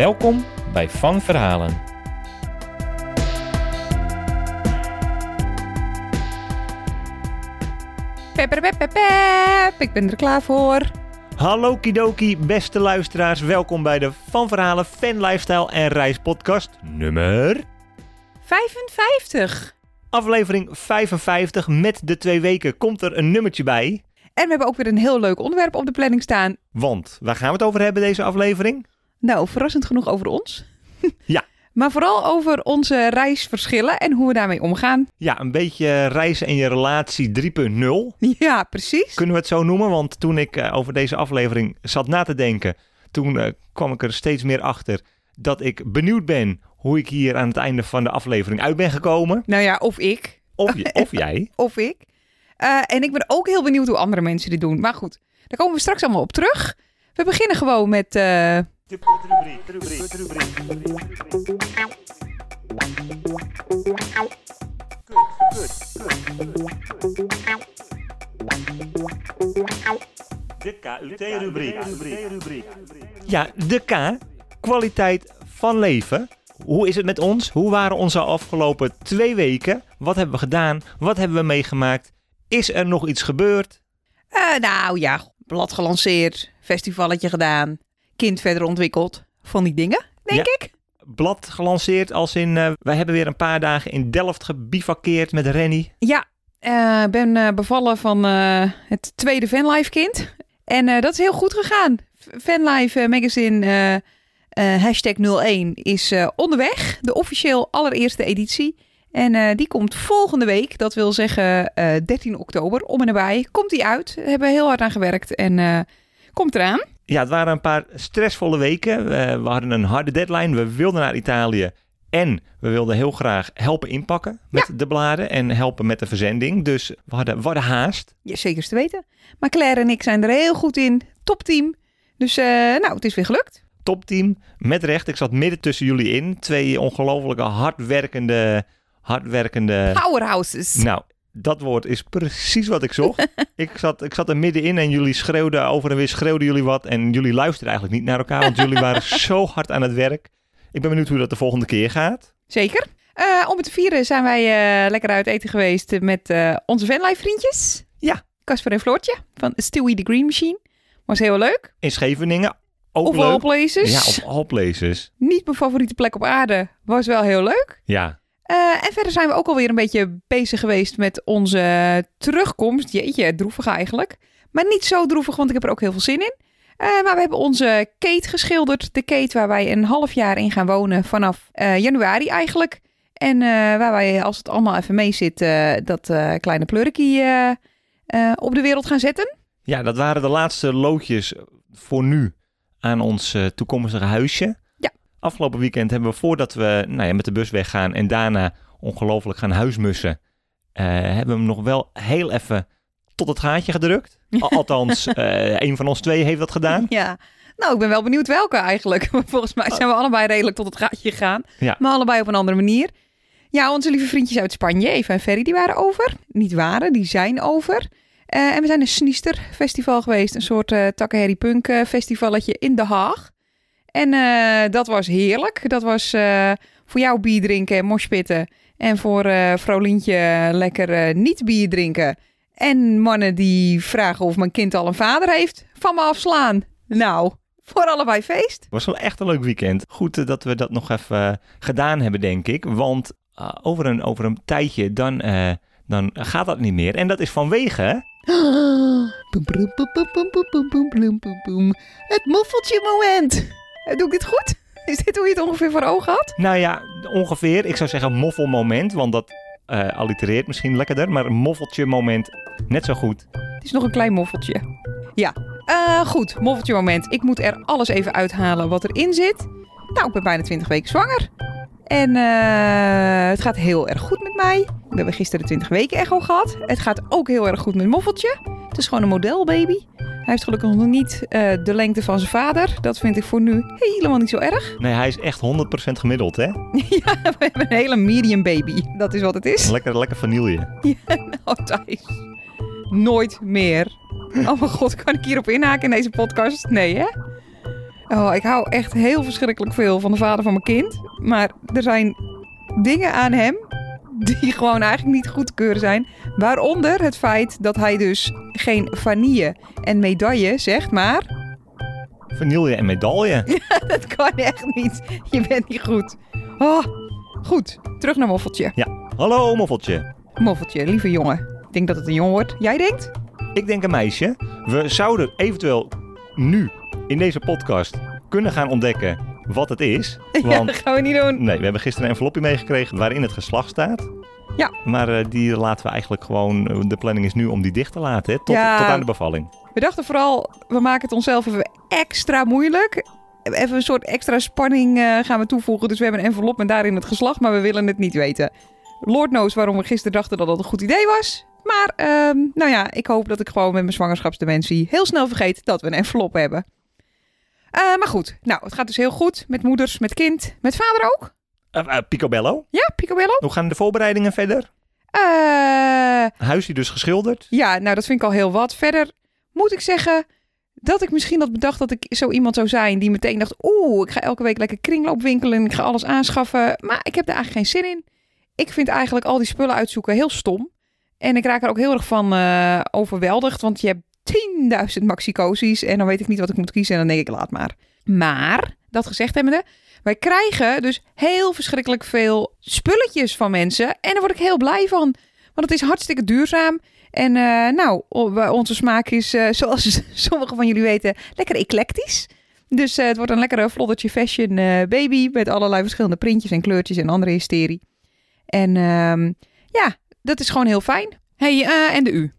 Welkom bij Van Verhalen. Pep, pep, pep, pep. Ik ben er klaar voor. Hallo Kidoki, beste luisteraars. Welkom bij de Van Verhalen Fan Lifestyle en Reis podcast nummer... 55. Aflevering 55 met de twee weken komt er een nummertje bij. En we hebben ook weer een heel leuk onderwerp op de planning staan. Want waar gaan we het over hebben deze aflevering? Nou, verrassend genoeg over ons. Ja. Maar vooral over onze reisverschillen en hoe we daarmee omgaan. Ja, een beetje reizen in je relatie 3.0. Ja, precies. Kunnen we het zo noemen? Want toen ik eh, over deze aflevering zat na te denken, toen eh, kwam ik er steeds meer achter dat ik benieuwd ben hoe ik hier aan het einde van de aflevering uit ben gekomen. Nou ja, of ik. Of, je- of jij. of ik. Eh, en ik ben ook heel benieuwd hoe andere mensen dit doen. Maar goed, daar komen we straks allemaal op terug. We beginnen gewoon met... eh, De KUT-rubriek. Ja, de K. Kwaliteit van leven. Hoe is het met ons? Hoe waren onze afgelopen twee weken? Wat hebben we gedaan? Wat hebben we meegemaakt? Is er nog iets gebeurd? eh, nou ja, blad gelanceerd, festivalletje gedaan, kind verder ontwikkeld. Van die dingen, denk Ja. ik. Blad gelanceerd als in... eh, wij hebben weer een paar dagen in Delft gebivakkeerd met Rennie. Ja, eh, ik ben eh, bevallen van eh, het tweede Fanlife kind. En eh, dat is heel goed gegaan. Fanlife eh, magazine eh, eh, hashtag 01 is eh, onderweg. De officieel allereerste editie. En eh, die komt volgende week, dat wil zeggen eh 13 oktober, om en nabij. Komt die uit. We hebben heel hard aan gewerkt en eh, komt eraan. Ja, het waren een paar stressvolle weken. Eh, we hadden een harde deadline. We wilden naar Italië. En we wilden heel graag helpen inpakken met de bladen. En helpen met de verzending. Dus we hadden, we hadden haast. Ja, zeker te weten. Maar Claire en ik zijn er heel goed in. Topteam. Dus eh, nou, het is weer gelukt. Topteam, met recht. Ik zat midden tussen jullie in. Twee ongelofelijke hardwerkende, hardwerkende... Powerhouses. Nou, dat woord is precies wat ik zocht. ik, zat, ik zat er middenin en jullie schreeuwden over en weer schreeuwden jullie wat. En jullie luisterden eigenlijk niet naar elkaar, want jullie waren zo hard aan het werk. Ik ben benieuwd hoe dat de volgende keer gaat. Zeker. Eh, om het te vieren zijn wij eh, lekker uit eten geweest met eh, onze Vanlife vriendjes. Ja. Casper en Floortje van Stewie the Green Machine. Was heel leuk. In Scheveningen, ook Of all places. Ja, op all places. Niet mijn favoriete plek op aarde. Was wel heel leuk. Ja, Eh, en verder zijn we ook alweer een beetje bezig geweest met onze terugkomst. Jeetje, droevig eigenlijk. Maar niet zo droevig, want ik heb er ook heel veel zin in. Eh, maar we hebben onze Kate geschilderd. De Kate waar wij een half jaar in gaan wonen vanaf eh, januari eigenlijk. En waar wij, als het allemaal even mee zit, dat kleine plurkie op de wereld gaan zetten. ja, dat waren de laatste loodjes voor nu aan ons toekomstige huisje. Afgelopen weekend hebben we voordat we nou ja, met de bus weggaan en daarna ongelooflijk gaan huismussen, eh, hebben we hem nog wel heel even tot het gaatje gedrukt. Al- Althans, eh een van ons twee heeft dat gedaan. Ja. Nou, ik ben wel benieuwd welke eigenlijk. Volgens mij zijn we allebei redelijk tot het gaatje gegaan. Ja. Maar allebei op een andere manier. Ja, onze lieve vriendjes uit Spanje, Eva en Ferry, die waren over. Niet waren, die zijn over. Eh, en we zijn een Sniester festival geweest. Een soort Takaheri Punk festivalletje in Den Haag. En uh, dat was heerlijk. Dat was uh, voor jou bier drinken en moshpitten. En voor eh, uh, Vrolientje lekker niet bier drinken. En mannen die vragen of mijn kind al een vader heeft, van me afslaan. Nou, voor allebei feest. Het was wel echt een leuk weekend. Goed dat we dat nog even gedaan hebben, denk ik. Want over, een, over een tijdje, dan, dan gaat dat niet meer. En dat is vanwege... Het moffeltje moment. Eh, Doe ik dit goed? Is dit hoe je het ongeveer voor ogen had? Nou ja, ongeveer, ik zou zeggen moffelmoment, want dat eh allitereert misschien lekkerder. Maar een moffeltje moment, net zo goed. Het is nog een klein moffeltje. Ja, Eh, goed, moffeltje moment. Ik moet er alles even uithalen wat erin zit. Nou, ik ben bijna 20 weken zwanger. En het gaat heel erg goed met mij. We hebben gisteren de 20 weken echo gehad. Het gaat ook heel erg goed met Moffeltje. Het is gewoon een modelbaby. Hij heeft gelukkig nog niet eh, de lengte van zijn vader. Dat vind ik voor nu helemaal niet zo erg. Nee, hij is echt 100% gemiddeld, hè? ja, we hebben een hele medium baby. Dat is wat het is. Lekker, lekker vanille. Oh, Thijs. Nooit meer. Oh mijn god, kan ik hierop inhaken in deze podcast? Nee, hè? Oh, ik hou echt heel verschrikkelijk veel van de vader van mijn kind. Maar er zijn dingen aan hem die gewoon eigenlijk niet goed te keuren zijn. Waaronder het feit dat hij dus geen vanille en medaille zegt, maar... Vanille en medaille. dat kan echt niet. Je bent niet goed. Oh, goed. Terug naar Moffeltje. Hallo, moffeltje. Moffeltje, lieve jongen. Ik denk dat het een jongen wordt. Jij denkt? Ik denk een meisje. We zouden eventueel nu in deze podcast kunnen gaan ontdekken wat het is. Want dat gaan we niet doen. nee, we hebben gisteren een envelopje meegekregen waarin het geslacht staat. Ja. Maar eh, die laten we eigenlijk gewoon... eh, De planning is nu om die dicht te laten, hè? Tot, Ja. tot aan de bevalling. We dachten vooral, we maken het onszelf even extra moeilijk. Even een soort extra spanning eh, gaan we toevoegen. Dus we hebben een envelop met daarin het geslacht, maar we willen het niet weten. Lord knows waarom we gisteren dachten dat dat een goed idee was. Maar, ehm, nou ja, ik hoop dat ik gewoon met mijn zwangerschapsdementie heel snel vergeet dat we een envelop hebben. Eh, maar goed, nou, het gaat dus heel goed met moeders, met kind, met vader ook. Eh, Picobello. Ja, picobello. Hoe gaan de voorbereidingen verder? Eh Huisje dus geschilderd. Ja, nou dat vind ik al heel wat. Verder moet ik zeggen dat ik misschien had bedacht dat ik zo iemand zou zijn die meteen dacht... Oeh, ik ga elke week lekker kringloopwinkelen en ik ga alles aanschaffen. Maar ik heb daar eigenlijk geen zin in. Ik vind eigenlijk al die spullen uitzoeken heel stom. En ik raak er ook heel erg van overweldigd, want je hebt 10.000 maxicosies en dan weet ik niet wat ik moet kiezen en dan denk ik laat maar. Maar, dat gezegd hebbende, wij krijgen dus heel verschrikkelijk veel spulletjes van mensen en daar word ik heel blij van. Want het is hartstikke duurzaam. En eh, nou, onze smaak is, eh, zoals sommigen van jullie weten, lekker eclectisch. Dus eh, het wordt een lekkere floddertje fashion baby met allerlei verschillende printjes en kleurtjes en andere hysterie. En ehm, ja, dat is gewoon heel fijn. hey, en de U?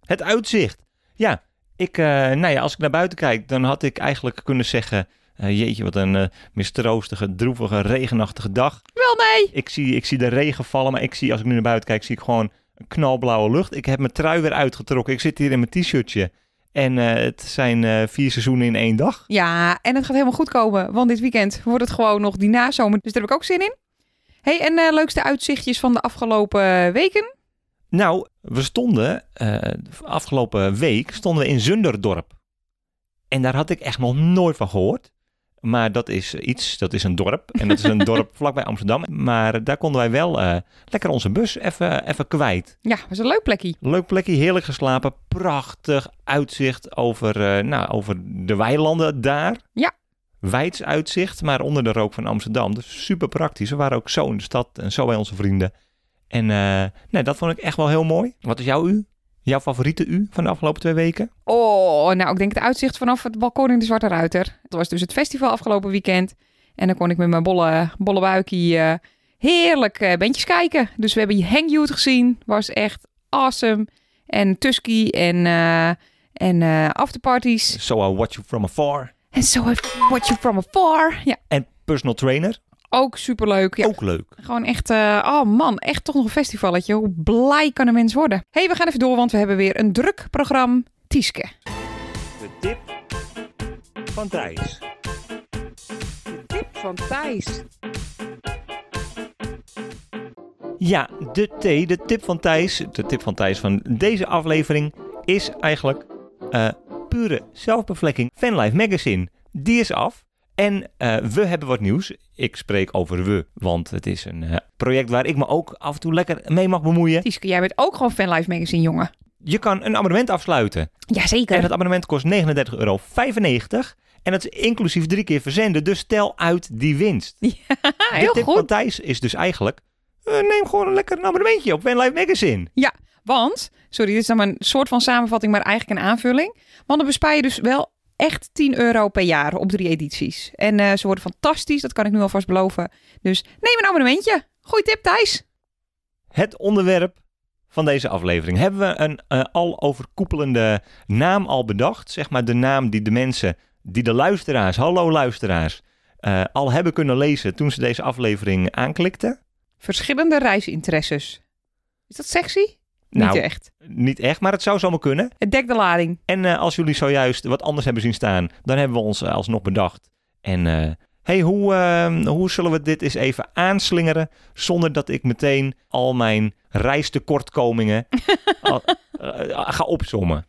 Het uitzicht. Ja, ik, eh, nou ja, als ik naar buiten kijk, dan had ik eigenlijk kunnen zeggen... eh, jeetje, wat een eh mistroostige, droevige, regenachtige dag. Wel nee. Ik zie, ik zie de regen vallen, maar ik zie, als ik nu naar buiten kijk, zie ik gewoon een knalblauwe lucht. Ik heb mijn trui weer uitgetrokken. Ik zit hier in mijn t-shirtje. En het zijn vier seizoenen in één dag. Ja, en het gaat helemaal goed komen. Want dit weekend wordt het gewoon nog die nazomer. Dus daar heb ik ook zin in. hey, en leukste uitzichtjes van de afgelopen weken? Nou, we stonden, eh, afgelopen week, stonden we in Zunderdorp. En daar had ik echt nog nooit van gehoord. Maar dat is iets, dat is een dorp. En dat is een dorp vlakbij Amsterdam. Maar daar konden wij wel eh, lekker onze bus even, even kwijt. Ja, was een leuk plekje. Leuk plekje, heerlijk geslapen. Prachtig uitzicht over, eh, nou, over de weilanden daar. Ja. Wijds uitzicht, maar onder de rook van Amsterdam. Dus super praktisch. We waren ook zo in de stad en zo bij onze vrienden. En eh, nee, dat vond ik echt wel heel mooi. Wat is jouw u? Jouw favoriete u van de afgelopen twee weken? Oh, nou, ik denk het uitzicht vanaf het balkon in de Zwarte Ruiter. Het was dus het festival afgelopen weekend. En dan kon ik met mijn bolle, bolle buikie eh, heerlijk eh, bandjes kijken. Dus we hebben Hang Youth gezien. Was echt awesome. En Tusky en, eh en eh, afterparties. So I watch you from afar. En So I Watch You From Afar. Ja, En personal trainer, ook superleuk. Ja, ook leuk. Gewoon echt, eh, oh man, echt toch nog een festivalletje. Hoe blij kan een mens worden? hey, we gaan even door, want we hebben weer een druk programma. Tieske. De tip van Thijs. De tip van Thijs. Ja, de T, de tip van Thijs, de tip van Thijs van deze aflevering is eigenlijk eh, pure zelfbevlekking. Fanlife Magazine, die is af. En eh, we hebben wat nieuws. Ik spreek over we, want het is een eh, project waar ik me ook af en toe lekker mee mag bemoeien. Tieske, jij bent ook gewoon Fanlife Magazine, jongen. Je kan een abonnement afsluiten. Jazeker. En het abonnement kost 39,95 euro. En dat is inclusief drie keer verzenden. Dus stel uit die winst. Ja, de heel tip goed. van Thijs is dus eigenlijk... eh, neem gewoon een lekker een abonnementje op Fanlife Magazine. Want, sorry, dit is dan een soort van samenvatting, maar eigenlijk een aanvulling. Want dan bespaar je dus wel echt 10 euro per jaar op drie edities. En eh, ze worden fantastisch, dat kan ik nu alvast beloven. Dus neem een abonnementje. Goeie tip, Thijs. Het onderwerp van deze aflevering. Hebben we een eh, al overkoepelende naam al bedacht? Zeg maar de naam die de mensen, die de luisteraars, hallo luisteraars, eh, al hebben kunnen lezen toen ze deze aflevering aanklikten. Verschillende reisinteresses. Is dat sexy? Nou, Niet echt. Niet echt, maar het zou zomaar kunnen. Het dekt de lading. En eh, als jullie zojuist wat anders hebben zien staan, dan hebben we ons eh, alsnog bedacht. En eh, hey, hoe, hoe zullen we dit eens even aanslingeren zonder dat ik meteen al mijn reistekortkomingen ga opzommen?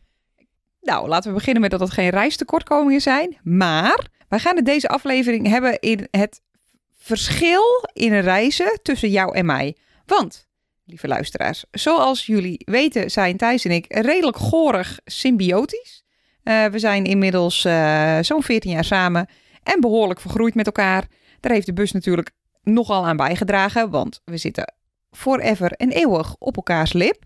Nou, laten we beginnen met dat het geen reistekortkomingen zijn. Maar wij gaan het deze aflevering hebben in het verschil in reizen tussen jou en mij. Want, lieve luisteraars, zoals jullie weten zijn Thijs en ik redelijk gorig symbiotisch. Eh, we zijn inmiddels eh, zo'n 14 jaar samen en behoorlijk vergroeid met elkaar. Daar heeft de bus natuurlijk nogal aan bijgedragen, want we zitten forever en eeuwig op elkaars lip.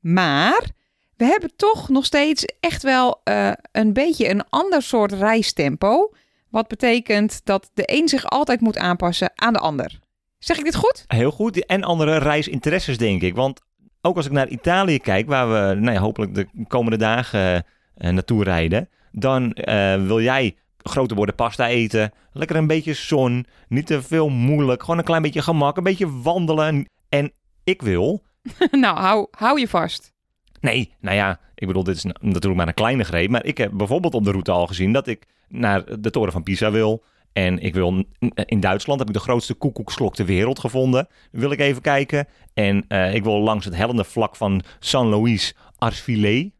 Maar we hebben toch nog steeds echt wel eh, een beetje een ander soort reistempo. Wat betekent dat de een zich altijd moet aanpassen aan de ander. Zeg ik dit goed? Heel goed. En andere reisinteresses, denk ik. Want ook als ik naar Italië kijk, waar we nou ja, hopelijk de komende dagen eh, naartoe rijden, dan eh, wil jij grote borden pasta eten, lekker een beetje zon, niet te veel moeilijk, gewoon een klein beetje gemak, een beetje wandelen. En ik wil, nou, hou, hou je vast. nee, nou ja, ik bedoel, dit is natuurlijk maar een kleine greep, maar ik heb bijvoorbeeld op de route al gezien dat ik naar de toren van Pisa wil. En ik wil in Duitsland heb ik de grootste koekoekslok ter wereld gevonden. Wil ik even kijken. En eh, ik wil langs het hellende vlak van San Luis Arsfilet.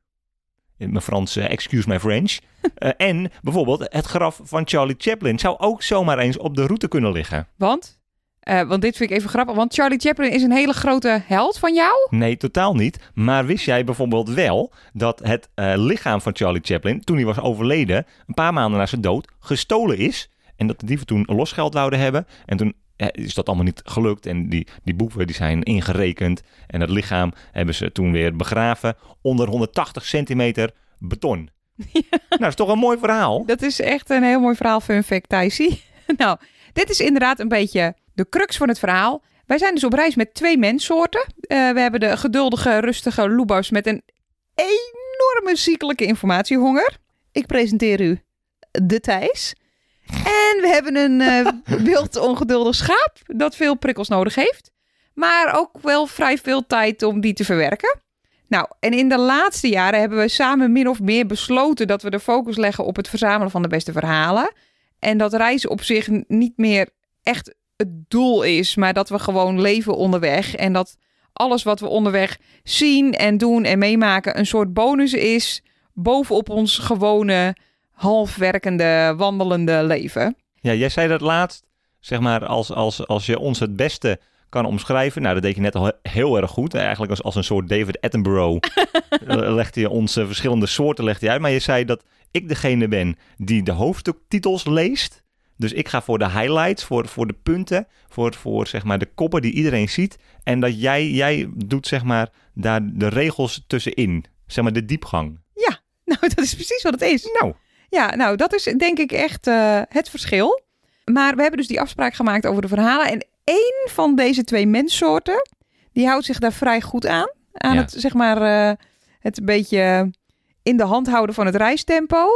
In mijn Frans, excuse my French. Eh, en bijvoorbeeld het graf van Charlie Chaplin zou ook zomaar eens op de route kunnen liggen. Want, eh, want dit vind ik even grappig, want Charlie Chaplin is een hele grote held van jou. Nee, totaal niet. Maar wist jij bijvoorbeeld wel dat het lichaam van Charlie Chaplin, toen hij was overleden, een paar maanden na zijn dood, gestolen is? En dat de dieven toen losgeld wouden hebben. En toen is dat allemaal niet gelukt. En die, die boeven die zijn ingerekend. En het lichaam hebben ze toen weer begraven onder 180 centimeter beton. Nou, dat is toch een mooi verhaal? Dat is echt een heel mooi verhaal, fun fact, Thijsie. nou, dit is inderdaad een beetje de crux van het verhaal. Wij zijn dus op reis met twee menssoorten. Eh, we hebben de geduldige, rustige loebas met een enorme ziekelijke informatiehonger. Ik presenteer u de Thijs. En we hebben een eh, wild ongeduldig schaap dat veel prikkels nodig heeft. Maar ook wel vrij veel tijd om die te verwerken. Nou, en in de laatste jaren hebben we samen min of meer besloten dat we de focus leggen op het verzamelen van de beste verhalen. En dat reizen op zich niet meer echt het doel is, maar dat we gewoon leven onderweg. En dat alles wat we onderweg zien en doen en meemaken een soort bonus is bovenop ons gewone halfwerkende, wandelende leven. Ja, jij zei dat laatst, zeg maar, als, als, als je ons het beste kan omschrijven. Nou, dat deed je net al he- heel erg goed. Eigenlijk als, als een soort David Attenborough eh, legde je onze verschillende soorten legde je uit. Maar je zei dat ik degene ben die de hoofdtitels leest. Dus ik ga voor de highlights, voor, voor de punten, voor, voor zeg maar de koppen die iedereen ziet. En dat jij, jij doet zeg maar daar de regels tussenin. Zeg maar de diepgang. Nou, dat is precies wat het is. Nou, Ja, nou, dat is denk ik echt eh, het verschil. Maar we hebben dus die afspraak gemaakt over de verhalen. En één van deze twee menssoorten, die houdt zich daar vrij goed aan. Aan Ja. het, zeg maar, eh, het een beetje in de hand houden van het reistempo.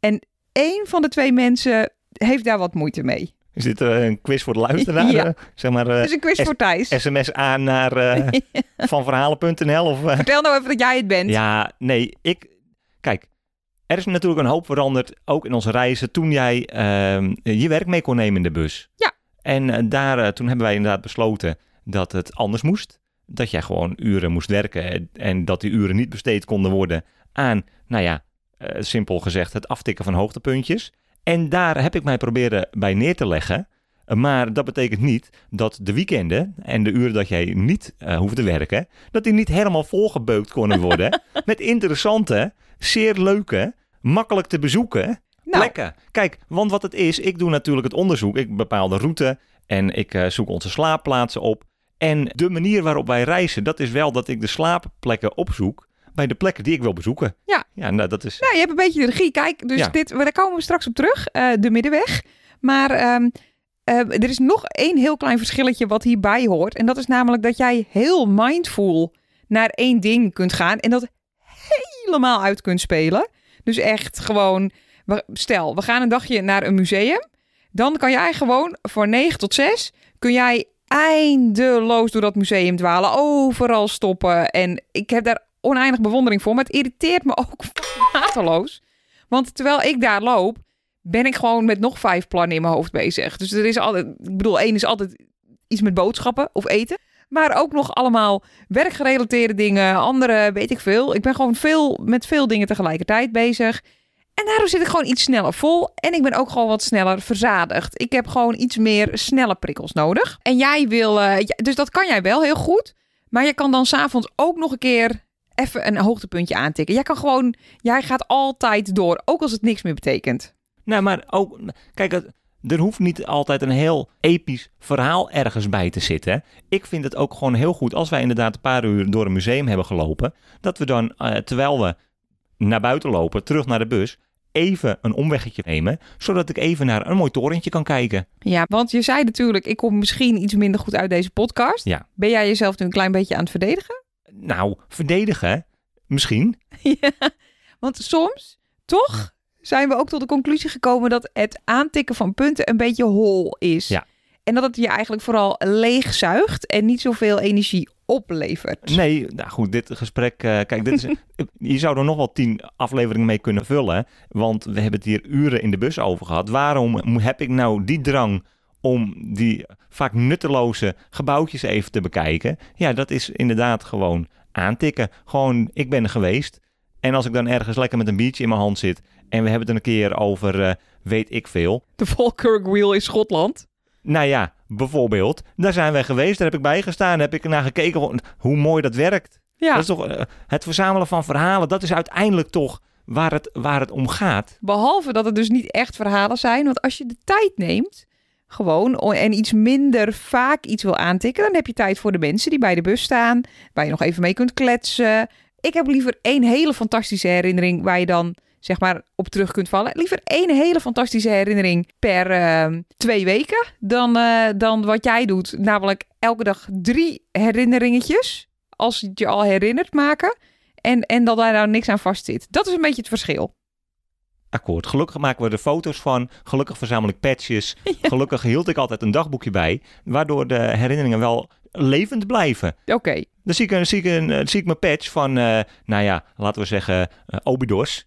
En één van de twee mensen heeft daar wat moeite mee. is dit eh, een quiz voor de luisteraar? Ja. Zeg maar is een quiz voor Thijs. sms aan naar eh, vanverhalen.nl of... Vertel nou even dat jij het bent. Ja, nee, ik... Kijk, er is natuurlijk een hoop veranderd, ook in onze reizen, toen jij ehm, je werk mee kon nemen in de bus. Ja. En eh, daar, eh, toen hebben wij inderdaad besloten dat het anders moest. Dat jij gewoon uren moest werken en- dat die uren niet besteed konden worden aan, nou ja, eh, simpel gezegd, het aftikken van hoogtepuntjes. En daar heb ik mij proberen bij neer te leggen. Maar dat betekent niet dat de weekenden en de uren dat jij niet hoeft te werken, dat die niet helemaal volgebeukt konden worden met interessante, zeer leuke, makkelijk te bezoeken nou, plekken. Kijk, want wat het is, ik doe natuurlijk het onderzoek. Ik bepaal de route en ik eh, zoek onze slaapplaatsen op. En de manier waarop wij reizen, dat is wel dat ik de slaapplekken opzoek bij de plekken die ik wil bezoeken. Ja. Ja, nou dat is... Nou, je hebt een beetje de regie. Kijk, dus Ja. dit, daar komen we straks op terug. eh, de middenweg. Maar ehm, eh, er is nog één heel klein verschilletje wat hierbij hoort. En dat is namelijk dat jij heel mindful naar één ding kunt gaan. En dat helemaal uit kunt spelen. Dus echt gewoon, stel, we gaan een dagje naar een museum. Dan kan jij gewoon voor 9 tot 6 kun jij eindeloos door dat museum dwalen, overal stoppen. En ik heb daar oneindig bewondering voor, maar het irriteert me ook mateloos. Want terwijl ik daar loop, ben ik gewoon met nog vijf plannen in mijn hoofd bezig. Dus er is altijd, ik bedoel, één is altijd iets met boodschappen of eten. Maar ook nog allemaal werkgerelateerde dingen, andere weet ik veel. Ik ben gewoon veel met veel dingen tegelijkertijd bezig. En daardoor zit ik gewoon iets sneller vol. En ik ben ook gewoon wat sneller verzadigd. Ik heb gewoon iets meer snelle prikkels nodig. En jij wil, uh, dus dat kan jij wel heel goed. Maar je kan dan s'avonds ook nog een keer even een hoogtepuntje aantikken. Jij kan gewoon, jij gaat altijd door, ook als het niks meer betekent. Nou, maar ook, kijk, er hoeft niet altijd een heel episch verhaal ergens bij te zitten. Ik vind het ook gewoon heel goed als wij inderdaad een paar uur door een museum hebben gelopen, dat we dan, uh, terwijl we naar buiten lopen, terug naar de bus, even een omweggetje nemen, zodat ik even naar een mooi torentje kan kijken. Ja, want je zei natuurlijk, ik kom misschien iets minder goed uit deze podcast. Ja. Ben jij jezelf nu een klein beetje aan het verdedigen? Nou, verdedigen, misschien. ja, want soms, toch, zijn we ook tot de conclusie gekomen dat het aantikken van punten een beetje hol is. Ja. En dat het je eigenlijk vooral leegzuigt en niet zoveel energie oplevert. Nee, nou goed, dit gesprek. Uh, kijk, dit is, je zou er nog wel tien afleveringen mee kunnen vullen. Want we hebben het hier uren in de bus over gehad. Waarom heb ik nou die drang om die vaak nutteloze gebouwtjes even te bekijken? Ja, dat is inderdaad gewoon aantikken. Gewoon, ik ben er geweest. En als ik dan ergens lekker met een biertje in mijn hand zit. En we hebben het een keer over uh, weet ik veel. De Falkirk Wheel in Schotland. Nou ja, bijvoorbeeld, daar zijn wij geweest, daar heb ik bij gestaan, heb ik naar gekeken hoe mooi dat werkt. Ja. Dat is toch uh, het verzamelen van verhalen, dat is uiteindelijk toch waar het, waar het om gaat. Behalve dat het dus niet echt verhalen zijn, want als je de tijd neemt, gewoon en iets minder vaak iets wil aantikken, dan heb je tijd voor de mensen die bij de bus staan, waar je nog even mee kunt kletsen. Ik heb liever één hele fantastische herinnering waar je dan zeg maar op terug kunt vallen. Liever één hele fantastische herinnering per uh, twee weken dan, uh, dan wat jij doet. Namelijk elke dag drie herinneringetjes, als het je al herinnert maken. En, en dat daar nou niks aan vast zit. Dat is een beetje het verschil. Akkoord. Gelukkig maken we er foto's van. Gelukkig verzamel ik patches. Ja. Gelukkig hield ik altijd een dagboekje bij. Waardoor de herinneringen wel levend blijven. Oké. Okay. Dan zie ik, een, zie, ik een, zie ik mijn patch van, uh, nou ja, laten we zeggen, Obidos.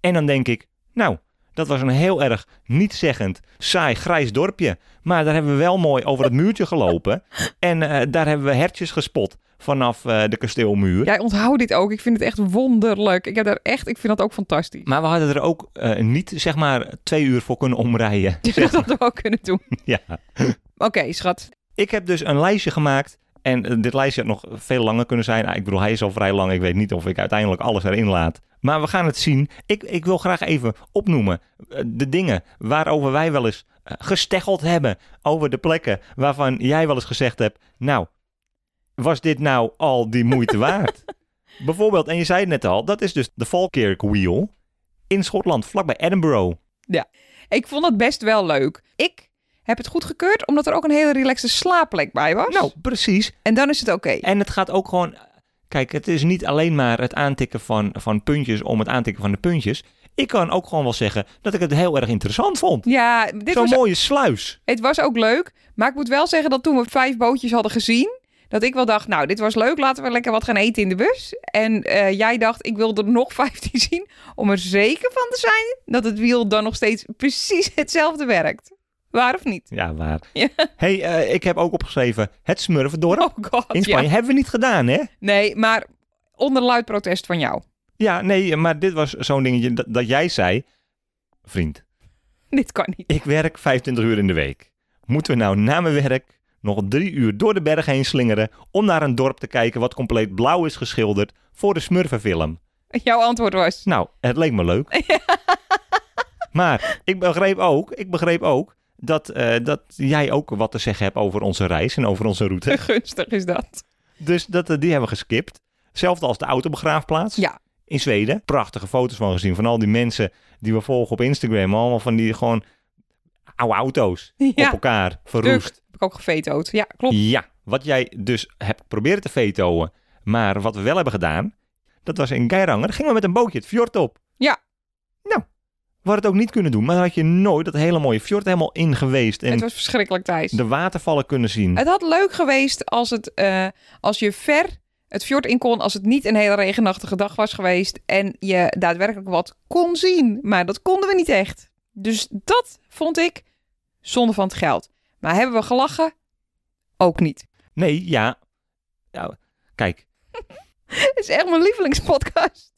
En dan denk ik, nou, dat was een heel erg niet-zeggend, saai, grijs dorpje. Maar daar hebben we wel mooi over het muurtje gelopen. En uh, daar hebben we hertjes gespot vanaf uh, de kasteelmuur. Jij onthoudt dit ook. Ik vind het echt wonderlijk. Ik heb daar echt, ik vind dat ook fantastisch. Maar we hadden er ook uh, niet, zeg maar, twee uur voor kunnen omrijden. Je dat hadden we ook kunnen doen. ja. Oké, okay, schat. Ik heb dus een lijstje gemaakt. En uh, dit lijstje had nog veel langer kunnen zijn. Ah, ik bedoel, hij is al vrij lang. Ik weet niet of ik uiteindelijk alles erin laat. Maar we gaan het zien. Ik, ik wil graag even opnoemen uh, de dingen waarover wij wel eens uh, gesteggeld hebben. Over de plekken waarvan jij wel eens gezegd hebt. Nou, was dit nou al die moeite waard? Bijvoorbeeld, en je zei het net al, dat is dus de Falkirk Wheel in Schotland, vlakbij Edinburgh. Ja, ik vond het best wel leuk. Ik heb het goedgekeurd omdat er ook een hele relaxte slaapplek bij was. Nou, precies. En dan is het oké. Okay. En het gaat ook gewoon... Kijk, het is niet alleen maar het aantikken van, van puntjes om het aantikken van de puntjes. Ik kan ook gewoon wel zeggen dat ik het heel erg interessant vond. Ja, dit Zo'n was... mooie sluis. Het was ook leuk, maar ik moet wel zeggen dat toen we vijf bootjes hadden gezien... Dat ik wel dacht, nou, dit was leuk, laten we lekker wat gaan eten in de bus. En uh, jij dacht, ik wil er nog 15 zien om er zeker van te zijn dat het wiel dan nog steeds precies hetzelfde werkt. Waar of niet? Ja, waar. Ja. hey, uh, ik heb ook opgeschreven het Smurfendorp oh God, in Spanje. Ja. Hebben we niet gedaan, hè? Nee, maar onder luid protest van jou. Ja, nee, maar dit was zo'n dingetje dat, dat jij zei, vriend. Dit kan niet. Ik werk 25 uur in de week. Moeten we nou na mijn werk nog drie uur door de berg heen slingeren om naar een dorp te kijken wat compleet blauw is geschilderd voor de Smurfenfilm? Jouw antwoord was? Nou, het leek me leuk. maar ik begreep ook, ik begreep ook dat, uh, dat jij ook wat te zeggen hebt over onze reis en over onze route. Gunstig is dat. Dus dat, uh, die hebben we geskipt. Hetzelfde als de autobegraafplaats. Ja. In Zweden. Prachtige foto's van gezien. Van al die mensen die we volgen op Instagram. Allemaal van die gewoon oude auto's ja. op elkaar verroest. Heb ik ook gevetood. Ja, klopt. Ja, wat jij dus hebt proberen te vetoen. Maar wat we wel hebben gedaan, dat was in Geiranger. Gingen we met een bootje het fjord op. Ja. We hadden het ook niet kunnen doen, maar dan had je nooit dat hele mooie fjord helemaal in geweest. En Het was verschrikkelijk, Thijs. de watervallen kunnen zien. Het had leuk geweest als, het, eh, als je ver het fjord in kon, als het niet een hele regenachtige dag was geweest en je daadwerkelijk wat kon zien. Maar dat konden we niet echt. Dus dat vond ik zonde van het geld. Maar hebben we gelachen? Ook niet. Nee, ja. Kijk. Het is echt mijn lievelingspodcast.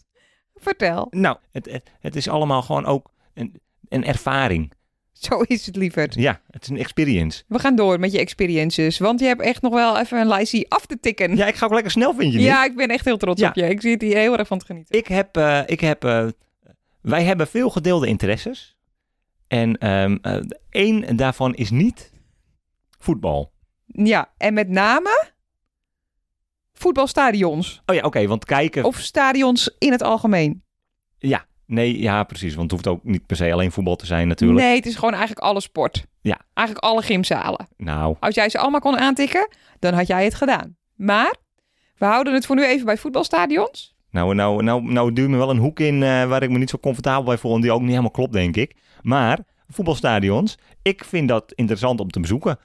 Vertel. Nou, het, het, het is allemaal gewoon ook een, een ervaring. Zo is het lieverd. Ja, het is een experience. We gaan door met je experiences. Want je hebt echt nog wel even een lijstje af te tikken. Ja, ik ga ook lekker snel, vind je niet? Ja, ik ben echt heel trots Ja. op je. Ik zie het hier heel erg van te genieten. Ik heb, eh, ik heb eh, wij hebben veel gedeelde interesses. En eh, één daarvan is niet voetbal. Ja, en met name voetbalstadions. Oh ja, oké, want kijken... Of stadions in het algemeen. Ja, nee, ja, precies. Want het hoeft ook niet per se alleen voetbal te zijn natuurlijk. Nee, het is gewoon eigenlijk alle sport. Ja. Eigenlijk alle gymzalen. Nou, Als jij ze allemaal kon aantikken, dan had jij het gedaan. Maar we houden het voor nu even bij voetbalstadions. nou, nou, nou, nou duw me wel een hoek in eh, waar ik me niet zo comfortabel bij voel. En die ook niet helemaal klopt, denk ik. Maar voetbalstadions, ik vind dat interessant om te bezoeken.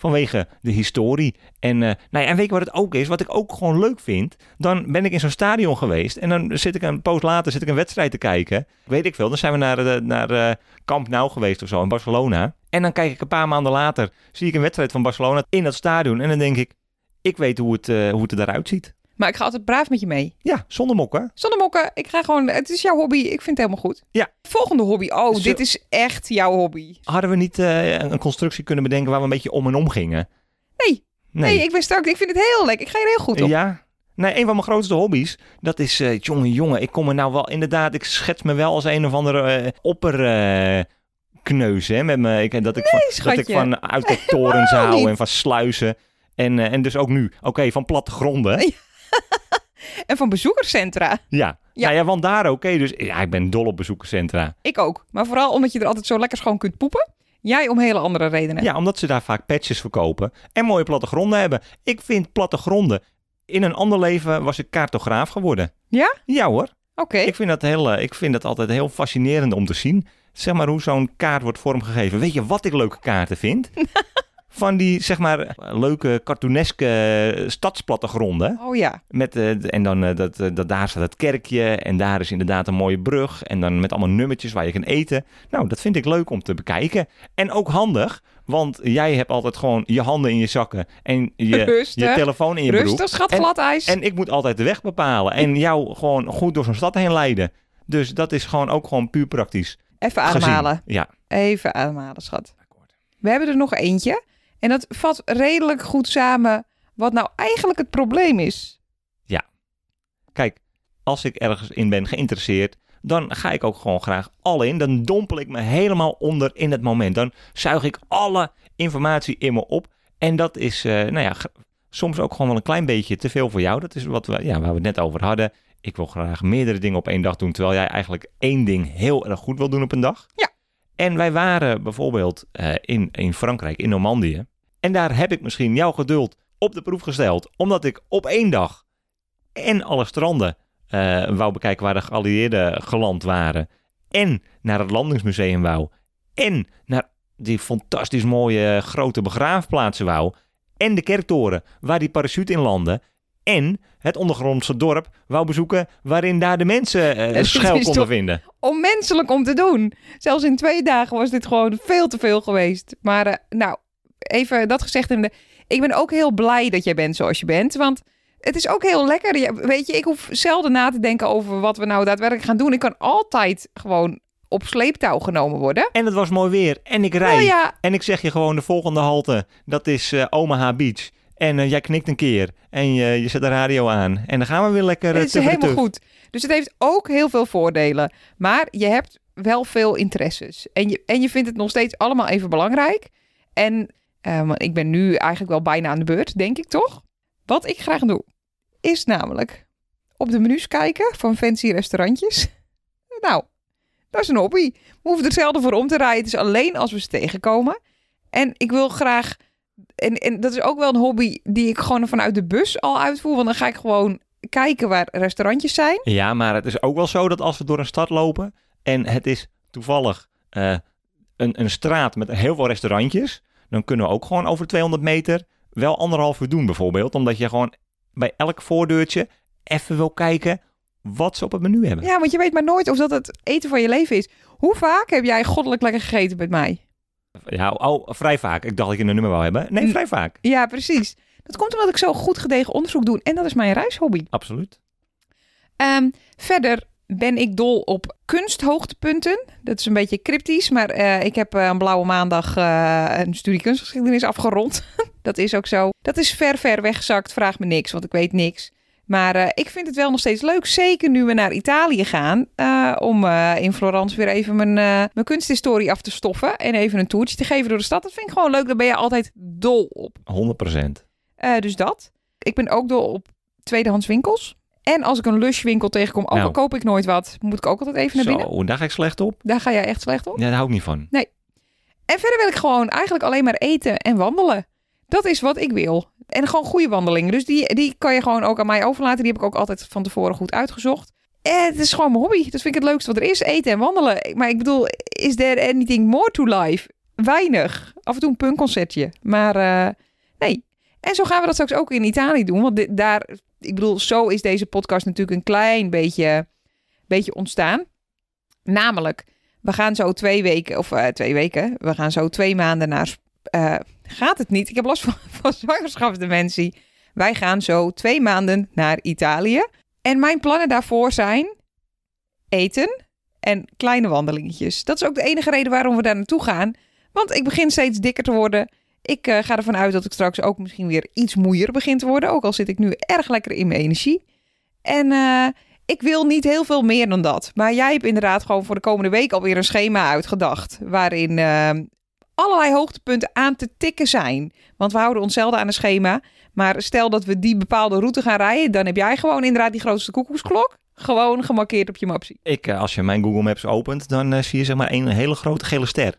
Vanwege de historie. En, eh, nou ja, en weet je wat het ook is? Wat ik ook gewoon leuk vind. Dan ben ik in zo'n stadion geweest. En dan zit ik een poos later zit ik een wedstrijd te kijken. Weet ik veel. Dan zijn we naar, de, naar eh, Camp Nou geweest of zo in Barcelona. En dan kijk ik een paar maanden later. Zie ik een wedstrijd van Barcelona in dat stadion. En dan denk ik, ik weet hoe het, eh, hoe het eruit ziet. Maar ik ga altijd braaf met je mee. Ja, zonder mokken. Zonder mokken, ik ga gewoon... Het is jouw hobby, ik vind het helemaal goed. Ja. Volgende hobby. Oh, Zo- dit is echt jouw hobby. Hadden we niet eh, een constructie kunnen bedenken waar we een beetje om en om gingen? Nee. Nee, ik ben straks... Ik vind het heel lekker. Ik ga er heel goed op. Ja. Nee, een van mijn grootste hobby's, dat is, eh jongen, jongen, ik kom er nou wel, inderdaad, ik schets me wel als een of andere opper kneus, hè, met me, ik, dat, ik van, dat ik van Helemaal hou en van sluizen. En, en dus ook nu, oké, van plattegronden. En van bezoekerscentra. Ja. Ja. Nou ja, want daar oké, dus ja, ik ben dol op bezoekerscentra. Ik ook. Maar vooral omdat je er altijd zo lekker schoon kunt poepen. Jij om hele andere redenen. Ja, omdat ze daar vaak patches verkopen en mooie plattegronden hebben. Ik vind plattegronden, in een ander leven was ik cartograaf geworden. Ja? Ja hoor. Oké. Ik vind, dat heel, eh, ik vind dat altijd heel fascinerend om te zien. Zeg maar hoe zo'n kaart wordt vormgegeven. Weet je wat ik leuke kaarten vind? Van die, zeg maar, leuke cartooneske eh, stadsplattegronden. Oh ja. Met, eh, en dan, eh, dat, dat, daar staat het kerkje. En daar is inderdaad een mooie brug. En dan met allemaal nummertjes waar je kan eten. Nou, dat vind ik leuk om te bekijken. En ook handig. Want jij hebt altijd gewoon je handen in je zakken. En je, Rustig. je telefoon in je broek. Rustig, schat, glad ijs. En ik moet altijd de weg bepalen. En jou gewoon goed door zo'n stad heen leiden. Dus dat is gewoon ook gewoon puur praktisch. Even gezien. ademhalen. Ja. Even ademhalen, schat. We hebben er nog eentje. En dat vat redelijk goed samen wat nou eigenlijk het probleem is. Kijk, als ik ergens in ben geïnteresseerd, dan ga ik ook gewoon graag al in. Dan dompel ik me helemaal onder in het moment. Dan zuig ik alle informatie in me op. En dat is, eh, nou ja, soms ook gewoon wel een klein beetje te veel voor jou. Dat is wat we, ja, waar we het net over hadden. Ik wil graag meerdere dingen op één dag doen, terwijl jij eigenlijk één ding heel erg goed wil doen op een dag. Ja. En wij waren bijvoorbeeld eh, in, in Frankrijk, in Normandië. En daar heb ik misschien jouw geduld op de proef gesteld, omdat ik op één dag en alle stranden eh, wou bekijken waar de geallieerden geland waren. En naar het landingsmuseum wou. En naar die fantastisch mooie eh, grote begraafplaatsen wou. En de kerktoren waar die parachute in landde. En het ondergrondse dorp wou bezoeken waarin daar de mensen Het schuil konden vinden. Onmenselijk om te doen. Zelfs in twee dagen was dit gewoon veel te veel geweest. Maar eh, nou, even dat gezegd hebbende. Ik ben ook heel blij dat jij bent zoals je bent. Want het is ook heel lekker. Ja, weet je, ik hoef zelden na te denken over wat we nou daadwerkelijk gaan doen. Ik kan altijd gewoon op sleeptouw genomen worden. En het was mooi weer. En ik rijd. Nou ja, En ik zeg je gewoon de volgende halte. Dat is eh, Omaha Beach. En eh, jij knikt een keer. En je, je zet de radio aan. En dan gaan we weer lekker uh, het is helemaal goed. Dus het heeft ook heel veel voordelen. Maar je hebt wel veel interesses. En je, en je vindt het nog steeds allemaal even belangrijk. En eh, ik ben nu eigenlijk wel bijna aan de beurt, denk ik toch? Wat ik graag doe, is namelijk op de menus kijken van fancy restaurantjes. Nou, dat is een hobby. We hoeven er zelden voor om te rijden. Het is alleen als we ze tegenkomen. En ik wil graag... En, en dat is ook wel een hobby die ik gewoon vanuit de bus al uitvoer. Want dan ga ik gewoon kijken waar restaurantjes zijn. Ja, maar het is ook wel zo dat als we door een stad lopen en het is toevallig eh, een, een straat met heel veel restaurantjes, dan kunnen we ook gewoon over 200 meter wel anderhalf uur doen bijvoorbeeld. Omdat je gewoon bij elk voordeurtje even wil kijken wat ze op het menu hebben. Ja, want je weet maar nooit of dat het eten van je leven is. Hoe vaak heb jij goddelijk lekker gegeten met mij? Ja, oh, vrij vaak. Ik dacht dat je een nummer wou hebben. Nee, vrij vaak. Ja, precies. Dat komt omdat ik zo goed gedegen onderzoek doe. En dat is mijn reishobby. Absoluut. Ehm, verder ben ik dol op kunsthoogtepunten. Dat is een beetje cryptisch, maar eh, ik heb eh, een blauwe maandag eh, een studie kunstgeschiedenis afgerond. dat is ook zo. Dat is ver, ver weggezakt. Vraag me niks, want ik weet niks. Maar eh, ik vind het wel nog steeds leuk, zeker nu we naar Italië gaan, eh, om eh, in Florence weer even mijn, mijn kunsthistorie af te stoffen en even een toertje te geven door de stad. Dat vind ik gewoon leuk, daar ben je altijd dol op. 100%. Eh, dus dat. Ik ben ook dol op tweedehands winkels. En als ik een lushwinkel tegenkom, ook Nou. al koop ik nooit wat, moet ik ook altijd even naar binnen. Zo, daar ga ik slecht op. Daar ga jij echt slecht op. Ja, daar hou ik niet van. En verder wil ik gewoon eigenlijk alleen maar eten en wandelen. Dat is wat ik wil. En gewoon goede wandelingen. Dus die, die kan je gewoon ook aan mij overlaten. Die heb ik ook altijd van tevoren goed uitgezocht. Het is gewoon mijn hobby. Dat vind ik het leukste wat er is. Eten en wandelen. Maar ik bedoel, is there anything more to life? Weinig. Af en toe een punkconcertje. Maar eh, nee. En zo gaan we dat straks ook in Italië doen. Want daar, ik bedoel, zo is deze podcast natuurlijk een klein beetje, beetje ontstaan. Namelijk, we gaan zo twee weken, of eh, twee weken, we gaan zo twee maanden naar. eh, gaat het niet? Ik heb last van, van zwangerschapsdementie. Wij gaan zo twee maanden naar Italië. En mijn plannen daarvoor zijn eten en kleine wandelingetjes. Dat is ook de enige reden waarom we daar naartoe gaan. Want ik begin steeds dikker te worden. Ik eh, ga ervan uit dat ik straks ook misschien weer iets moeier begin te worden. Ook al zit ik nu erg lekker in mijn energie. En eh, ik wil niet heel veel meer dan dat. Maar jij hebt inderdaad gewoon voor de komende week alweer een schema uitgedacht. Waarin eh, allerlei hoogtepunten aan te tikken zijn. Want we houden ons zelden aan een schema. Maar stel dat we die bepaalde route gaan rijden. Dan heb jij gewoon inderdaad die grootste koekoeksklok. Gewoon gemarkeerd op je mapsie. Ik, eh, als je mijn Google Maps opent, dan eh, zie je zeg maar een hele grote gele ster.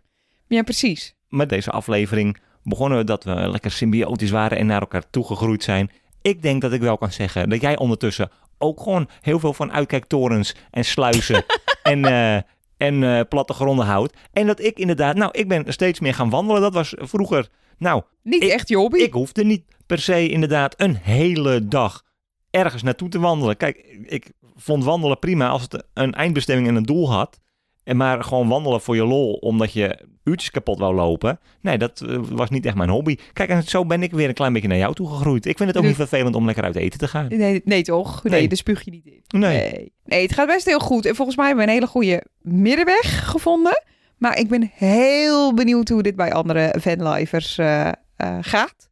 Ja, precies. Met deze aflevering begonnen we dat we lekker symbiotisch waren en naar elkaar toegegroeid zijn. Ik denk dat ik wel kan zeggen dat jij ondertussen ook gewoon heel veel van uitkijktorens en sluizen en, eh, en eh, plattegronden houdt. En dat ik inderdaad, nou, ik ben steeds meer gaan wandelen. Dat was vroeger, nou, Niet Ik- echt je hobby. ik hoefde niet per se inderdaad een hele dag ergens naartoe te wandelen. Kijk, ik vond wandelen prima als het een eindbestemming en een doel had. En maar gewoon wandelen voor je lol, omdat je uurtjes kapot wou lopen. Nee, dat eh, was niet echt mijn hobby. Kijk, en zo ben ik weer een klein beetje naar jou toe gegroeid. Ik vind het ook Dus- niet vervelend om lekker uit eten te gaan. Nee, nee toch? Nee, Nee. daar spuug je niet in. Nee. Nee. nee, het gaat best heel goed. En volgens mij hebben we een hele goede middenweg gevonden. Maar ik ben heel benieuwd hoe dit bij andere fanlivers eh, eh, gaat.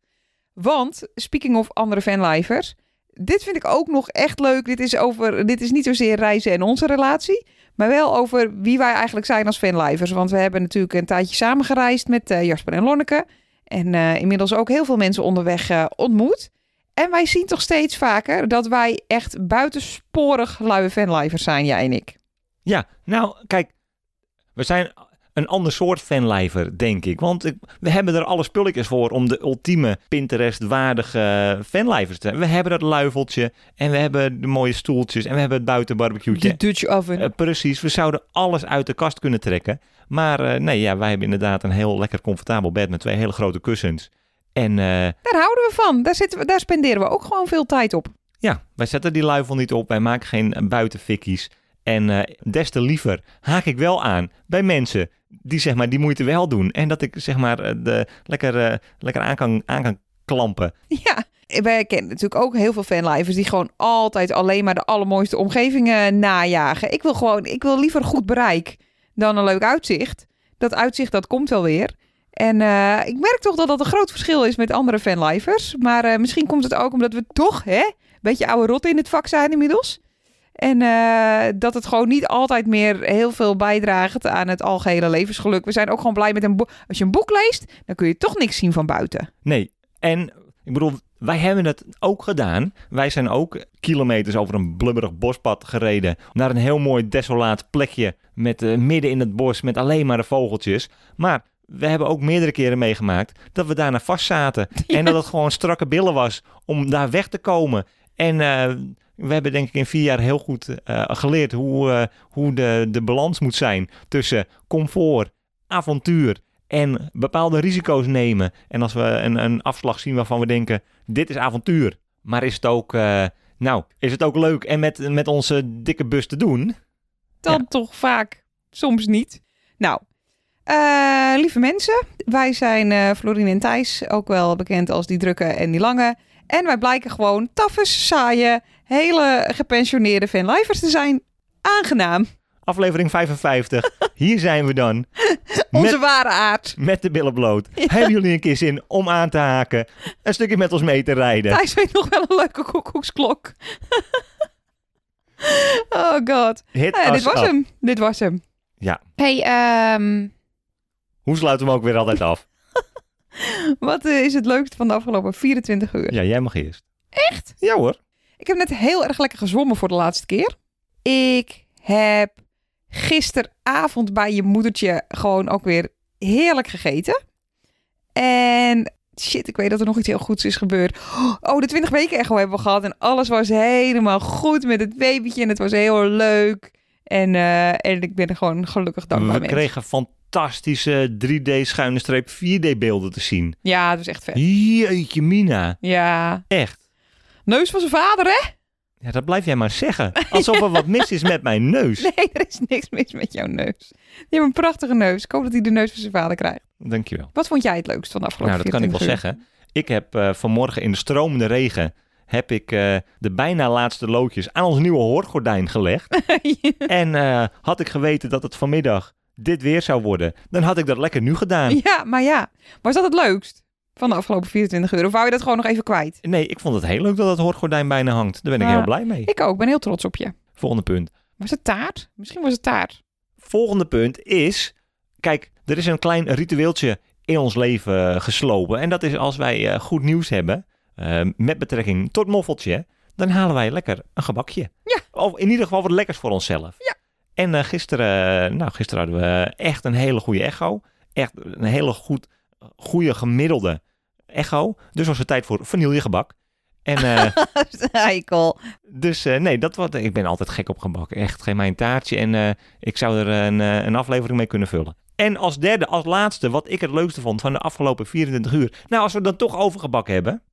Want, speaking of andere fanlivers... Dit vind ik ook nog echt leuk. Dit is, over, dit is niet zozeer reizen en onze relatie... maar wel over wie wij eigenlijk zijn als fanlivers. Want we hebben natuurlijk een tijdje samen gereisd met eh, Jasper en Lonneke... En eh, inmiddels ook heel veel mensen onderweg eh, ontmoet. En wij zien toch steeds vaker dat wij echt buitensporig luie fanlivers zijn, jij en ik. Ja, nou, kijk, we zijn een ander soort fanlijver, denk ik. Want ik- we hebben er alle spulletjes voor om de ultieme Pinterest-waardige fanlijvers te zijn. We hebben dat luifeltje en we hebben de mooie stoeltjes en we hebben het buitenbarbecueetje. De Dutch oven. Eh, precies, we zouden alles uit de kast kunnen trekken. Maar eh, nee, ja, wij hebben inderdaad een heel lekker comfortabel bed met twee hele grote kussens. En eh, Daar houden we van. Daar, zitten we, daar spenderen we ook gewoon veel tijd op. ja, wij zetten die luifel niet op. Wij maken geen buitenfikkies. En des te liever haak ik wel aan bij mensen die zeg maar die moeite wel doen. En dat ik zeg maar eh, de, lekker, eh, lekker aan, kan, aan kan klampen. Ja, wij kennen natuurlijk ook heel veel fanlivers die gewoon altijd alleen maar de allermooiste omgevingen najagen. Ik wil gewoon, ik wil liever goed bereik dan een leuk uitzicht. Dat uitzicht, dat komt wel weer. En eh, ik merk toch dat dat een groot verschil is met andere fanlivers. Maar eh, misschien komt het ook omdat we toch, hè, een beetje oude rot in het vak zijn inmiddels. En eh, dat het gewoon niet altijd meer heel veel bijdraagt aan het algehele levensgeluk. We zijn ook gewoon blij met een boek. Als je een boek leest, dan kun je toch niks zien van buiten. Nee, en ik bedoel, wij hebben het ook gedaan. Wij zijn ook kilometers over een blubberig bospad gereden. Naar een heel mooi desolaat plekje met eh, midden in het bos met alleen maar de vogeltjes. Maar we hebben ook meerdere keren meegemaakt dat we daarna vast zaten. En dat het gewoon strakke billen was om daar weg te komen. En eh, We hebben denk ik in vier jaar heel goed eh, geleerd hoe, eh, hoe de, de balans moet zijn tussen comfort, avontuur en bepaalde risico's nemen. En als we een, een afslag zien waarvan we denken, dit is avontuur. Maar is het ook, eh, nou, is het ook leuk en met, met onze dikke bus te doen? Dan Ja. toch vaak, soms niet. Nou, lieve mensen, wij zijn eh Florine en Thijs, ook wel bekend als die drukke en die lange. En wij blijken gewoon taffe, saaie, hele gepensioneerde fanlifers te zijn. Aangenaam. Aflevering 55, hier zijn we dan. Onze Met, ware aard. met de billen bloot. Hebben jullie een keer zin om aan te haken? Een stukje met ons mee te rijden? Thijs weet nog wel een leuke koekoeksklok. oh god. Hit Nou ja, dit was up. hem. Dit was hem. Ja. Hey, ehm, Hoe sluiten we hem ook weer altijd af? wat eh, is het leukste van de afgelopen 24 uur? Ja, jij mag eerst. Echt? Ja hoor. Ik heb net heel erg lekker gezwommen voor de laatste keer. Ik heb gisteravond bij je moedertje gewoon ook weer heerlijk gegeten. En shit, ik weet dat er nog iets heel goeds is gebeurd. Oh, de 20 weken echo hebben we gehad en alles was helemaal goed met het babytje en het was heel leuk. En, eh, en ik ben er gewoon gelukkig dankbaar We mee. kregen fantastische 3D schuine streep 4D beelden te zien. Ja, het was echt vet. Jeetje mina. Ja. Echt. Neus van zijn vader, hè? Ja, dat blijf jij maar zeggen. Alsof er wat mis is met mijn neus. Nee, er is niks mis met jouw neus. Je hebt een prachtige neus. Ik hoop dat hij de neus van zijn vader krijgt. Dankjewel. Wat vond jij het leukst van de afgelopen Nou, dat kan ik wel 24 zeggen. Ik heb eh, vanmorgen in de stromende regen... heb ik eh, de bijna laatste loodjes aan ons nieuwe hoorgordijn gelegd. en eh, had ik geweten dat het vanmiddag dit weer zou worden... dan had ik dat lekker nu gedaan. ja, maar ja. Was dat het leukst van de afgelopen 24 uur? Of wou je dat gewoon nog even kwijt? Nee, ik vond het heel leuk dat het hoorgordijn bijna hangt. Daar ben ik heel blij mee. Ik ook. ben heel trots op je. Volgende punt. Was het taart? Misschien was het taart. Volgende punt is... Kijk, er is een klein ritueeltje in ons leven eh, geslopen. En dat is als wij eh, goed nieuws hebben... eh, met betrekking tot moffeltje... dan halen wij lekker een gebakje. Ja. Of in ieder geval wat lekkers voor onszelf. Ja. En gisteren, nou, gisteren hadden we echt een hele goede echo. Echt een hele goed, goede gemiddelde echo. Dus was het tijd voor vanillegebak. En Eikel. dus eh, nee, dat wat, ik ben altijd gek op gebak. Echt, geef mij een taartje en eh, ik zou er een, een aflevering mee kunnen vullen. En als derde, als laatste, wat ik het leukste vond van de afgelopen 24 uur. Nou, als we het dan toch over gebak hebben.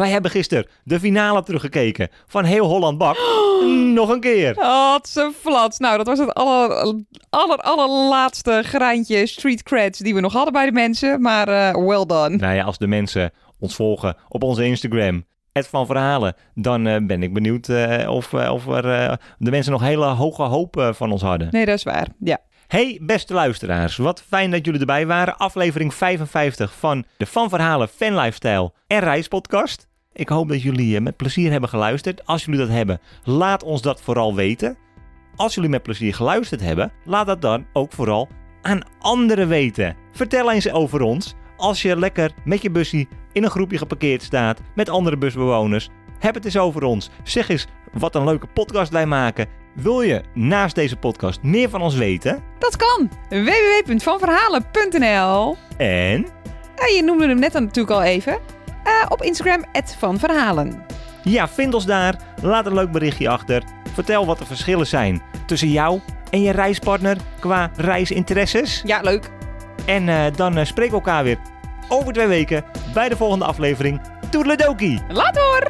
Wij hebben gisteren de finale teruggekeken van Heel Holland Bak. Nog een keer. Wat ze flats. Nou, dat was het aller, aller, allerlaatste graantje street creds die we nog hadden bij de mensen. Maar eh, well done. Nou ja, als de mensen ons volgen op onze Instagram, het van verhalen, dan eh, ben ik benieuwd eh, of, of er, de mensen nog hele hoge hoop van ons hadden. Nee, dat is waar. Ja. Hey beste luisteraars, wat fijn dat jullie erbij waren. Aflevering 55 van de Van Verhalen Fan Lifestyle en Reispodcast. Ik hoop dat jullie eh, met plezier hebben geluisterd. Als jullie dat hebben, laat ons dat vooral weten. Als jullie met plezier geluisterd hebben, laat dat dan ook vooral aan anderen weten. Vertel eens over ons als je lekker met je busje in een groepje geparkeerd staat met andere busbewoners. Heb het eens over ons. Zeg eens wat een leuke podcast wij maken. Wil je naast deze podcast meer van ons weten? Dat kan. www.vanverhalen.nl En Ja, je noemde hem net dan natuurlijk al even. Eh, op Instagram, Van Verhalen. ja, vind ons daar. Laat een leuk berichtje achter. Vertel wat de verschillen zijn tussen jou en je reispartner qua reisinteresses. Ja, leuk. En eh, dan eh, spreken we elkaar weer over twee weken bij de volgende aflevering. Toedeledokie! Laat hoor!